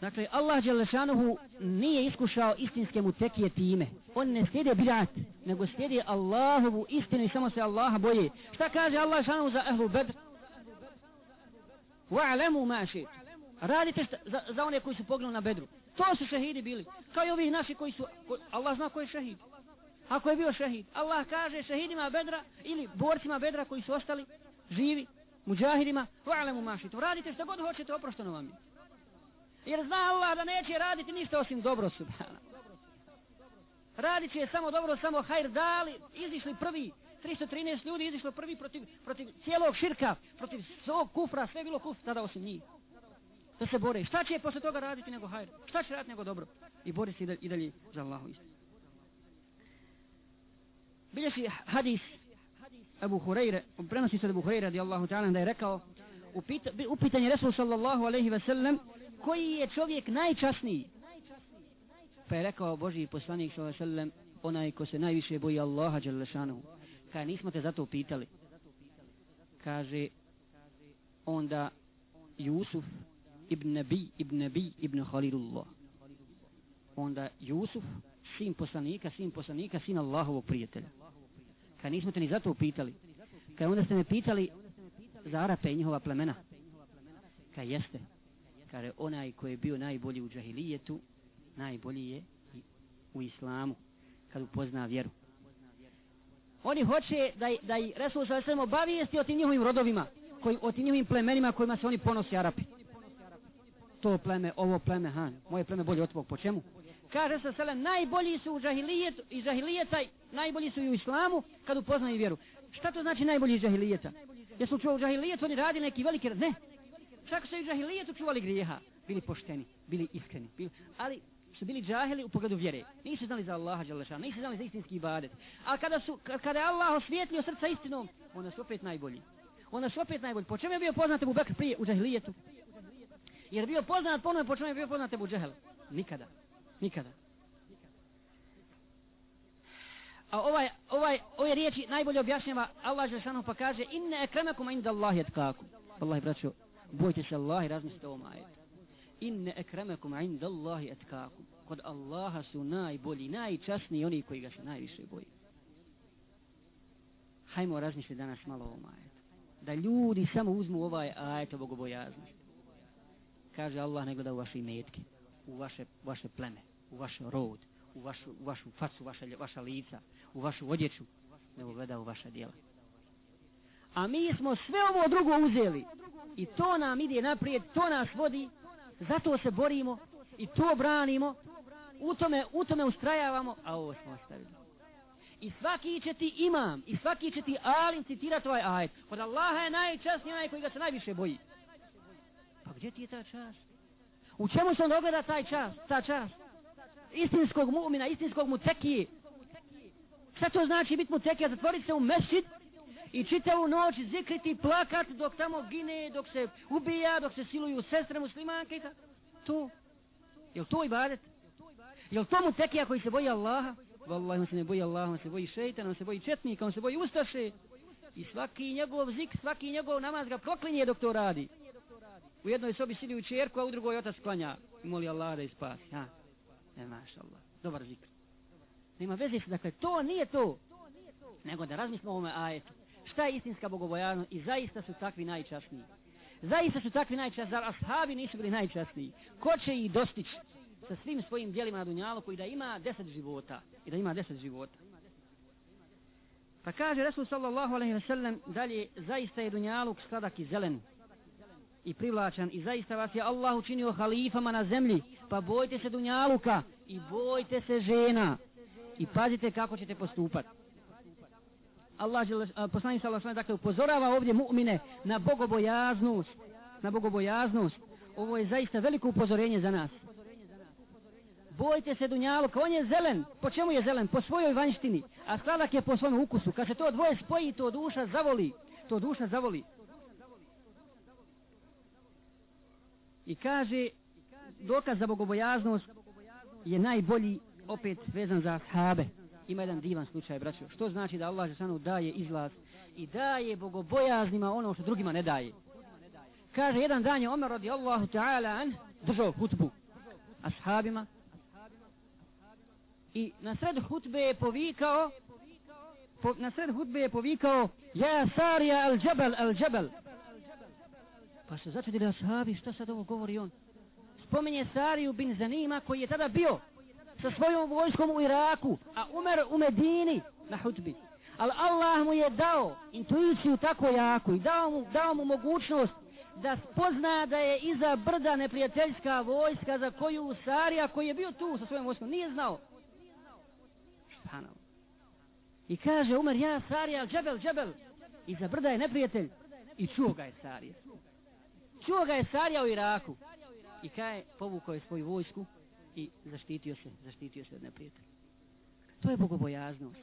Dakle, Allah Đelešanuhu nije iskušao istinske mu tekije time. On ne slijede bidat, nego slijede Allahovu istinu i samo se Allaha boje. Šta kaže Allah Đelešanuhu za Ehlu Bedr? Wa'lemu ma. Radite šta, za, za one koji su poginuli na Bedru. To su šehidi bili. Kao i ovih naši koji su... Ko, Allah zna koji je šehid. Ako je bio šehid. Allah kaže šehidima Bedra ili borcima Bedra koji su ostali živi, muđahidima, wa'lemu ma. Radite šta god hoćete, oprošteno vam je. Jer zna Allah da neće raditi ništa osim dobro subhana. Radit će samo dobro, samo hajr dali, izišli prvi, 313 ljudi izišlo prvi protiv, protiv cijelog širka, protiv svog kufra, sve bilo kufra, tada osim njih. Da se bore. Šta će posle toga raditi nego hajr? Šta će raditi nego dobro? I bori se i dalje za Allahu isti. Bilje si hadis Abu Hureyre, prenosi se Abu Hureyre radijallahu ta'ala da je rekao u, pita, u Resul sallallahu alaihi ve sellem koji je čovjek najčasniji? Pa je rekao Boži poslanik sallallahu onaj ko se najviše boji Allaha Đalešanu. Kaj nismo te zato pitali? Kaže onda Jusuf ibn Nabi ibn Nabi ibn Khalilullah. Onda Jusuf sin poslanika sin poslanika sin Allahovog prijatelja. Kaj nismo te ni zato pitali? Kaj onda ste me pitali za Arape i njihova plemena? Kaj jeste? Kaže onaj koji je bio najbolji u džahilijetu najbolji je u islamu kad upozna vjeru oni hoće da, da i Resul sa svem obavijesti o tim njihovim rodovima koji, o tim njihovim plemenima kojima se oni ponosi Arapi to pleme, ovo pleme, ha, moje pleme bolje od tvog, po čemu? Kaže se selem, najbolji su u džahilijetu, i džahilijeta, najbolji su i u islamu, kad upoznaju vjeru. Šta to znači najbolji iz džahilijeta? Jesu čuo u džahilijetu, oni radi neki veliki, ne, čak su i džahilijetu čuvali grijeha, bili pošteni, bili iskreni, bili, ali su bili džahili u pogledu vjere. Nisu znali za Allaha dželešana, nisu znali za istinski ibadet. A kada su kada je Allah osvijetlio srca istinom, onda su opet najbolji. Onda su opet najbolji. Po čemu je bio poznat Abu Bekr prije u džahilijetu? Jer bio poznat ponovno po čemu je bio poznat Abu džehel? Nikada. Nikada. A ovaj, ovaj, ove riječi najbolje objašnjava Allah dželešana pa kaže inne ekremakum inda Allahi etkakum. Allah braćo, bojte se Allah i razmislite ovom ajetu. Inne ekremekum inda Allahi etkakum. Kod Allaha su najbolji, najčasniji oni koji ga se najviše boji. Hajmo razmisliti danas malo ovom ajetu. Da ljudi samo uzmu ovaj ajet o bogobojaznosti. Kaže Allah ne gleda u vaše imetke, u vaše, vaše pleme, u vaš rod, u vašu, u vašu facu, vaša, vaša lica, u vašu odjeću, nego gleda u vaša djela. A mi smo sve ovo drugo uzeli i to nam ide naprijed, to nas vodi, zato se borimo i to branimo, u tome, u tome ustrajavamo, a ovo smo ostavili. I svaki će ti imam, i svaki će ti alim citirati ovaj ajet. Kod Allaha je najčasniji onaj koji ga se najviše boji. Pa gdje ti je ta čast? U čemu se onda ogleda taj čas, ta čast? Istinskog mu'mina, istinskog mu tekije. Šta to znači biti mu tekija? Zatvoriti se u mešćid i čitavu noć zikriti, plakat dok tamo gine, dok se ubija, dok se siluju sestre muslimanke i tako. To. Jel to ibadet? Jel to mu tekija koji se boji Allaha? Wallahi, on se ne boji Allaha, on se boji šeitana, on se boji četnika, on se boji ustaše. I svaki njegov zik, svaki njegov namaz ga proklinje dok to radi. U jednoj sobi sidi u čerku, a u drugoj otac klanja. I moli Allah da ispasi. Ha. E, maša Allah. Dobar zikr. Nema veze se, dakle, to nije to. Nego da razmislimo o ovome ajetu šta je istinska bogobojaznost i zaista su takvi najčasniji. Zaista su takvi najčasniji, zar ashabi nisu bili najčasniji? Ko će ih dostići sa svim svojim dijelima na dunjalu koji da ima deset života i da ima deset života? Pa kaže Resul sallallahu alaihi ve sellem dalje, zaista je dunjaluk sladak i zelen i privlačan i zaista vas je Allah učinio halifama na zemlji pa bojte se dunjaluka i bojte se žena i pazite kako ćete postupati. Allah je poslanik sallallahu alejhi dakle upozorava ovdje mu'mine na bogobojaznost, na bogobojaznost. Ovo je zaista veliko upozorenje za nas. Bojte se dunjaluka, on je zelen. Po čemu je zelen? Po svojoj vanjštini. A sladak je po svom ukusu. Kad se to dvoje spoji, to duša zavoli. To duša zavoli. I kaže, dokaz za bogobojaznost je najbolji opet vezan za ashabe ima jedan divan slučaj, braćo. Što znači da Allah Žešanu daje izlaz i daje bogobojaznima ono što drugima ne daje. Kaže, jedan dan je Omer radi Allahu ta'ala an držao hutbu ashabima i na sred hutbe je povikao po, na sred hutbe je povikao ja Sarija al džabel al džabel pa se začudili ashabi šta sad ovo govori on spominje Sariju bin Zanima koji je tada bio sa svojom vojskom u Iraku a umer u Medini na hutbi ali Allah mu je dao intuiciju tako jaku i dao mu, dao mu mogućnost da spozna da je iza brda neprijateljska vojska za koju Sarija koji je bio tu sa svojom vojskom nije znao Subhanallah. I kaže Umar, ja Sarija, džebel, džebel. Iza brda je neprijatelj. I čuo ga je Sarija. Čuo ga je Sarija u Iraku. I kaže, povukao je svoju vojsku i zaštitio se, zaštitio se od neprijatelja. To je bogobojaznost.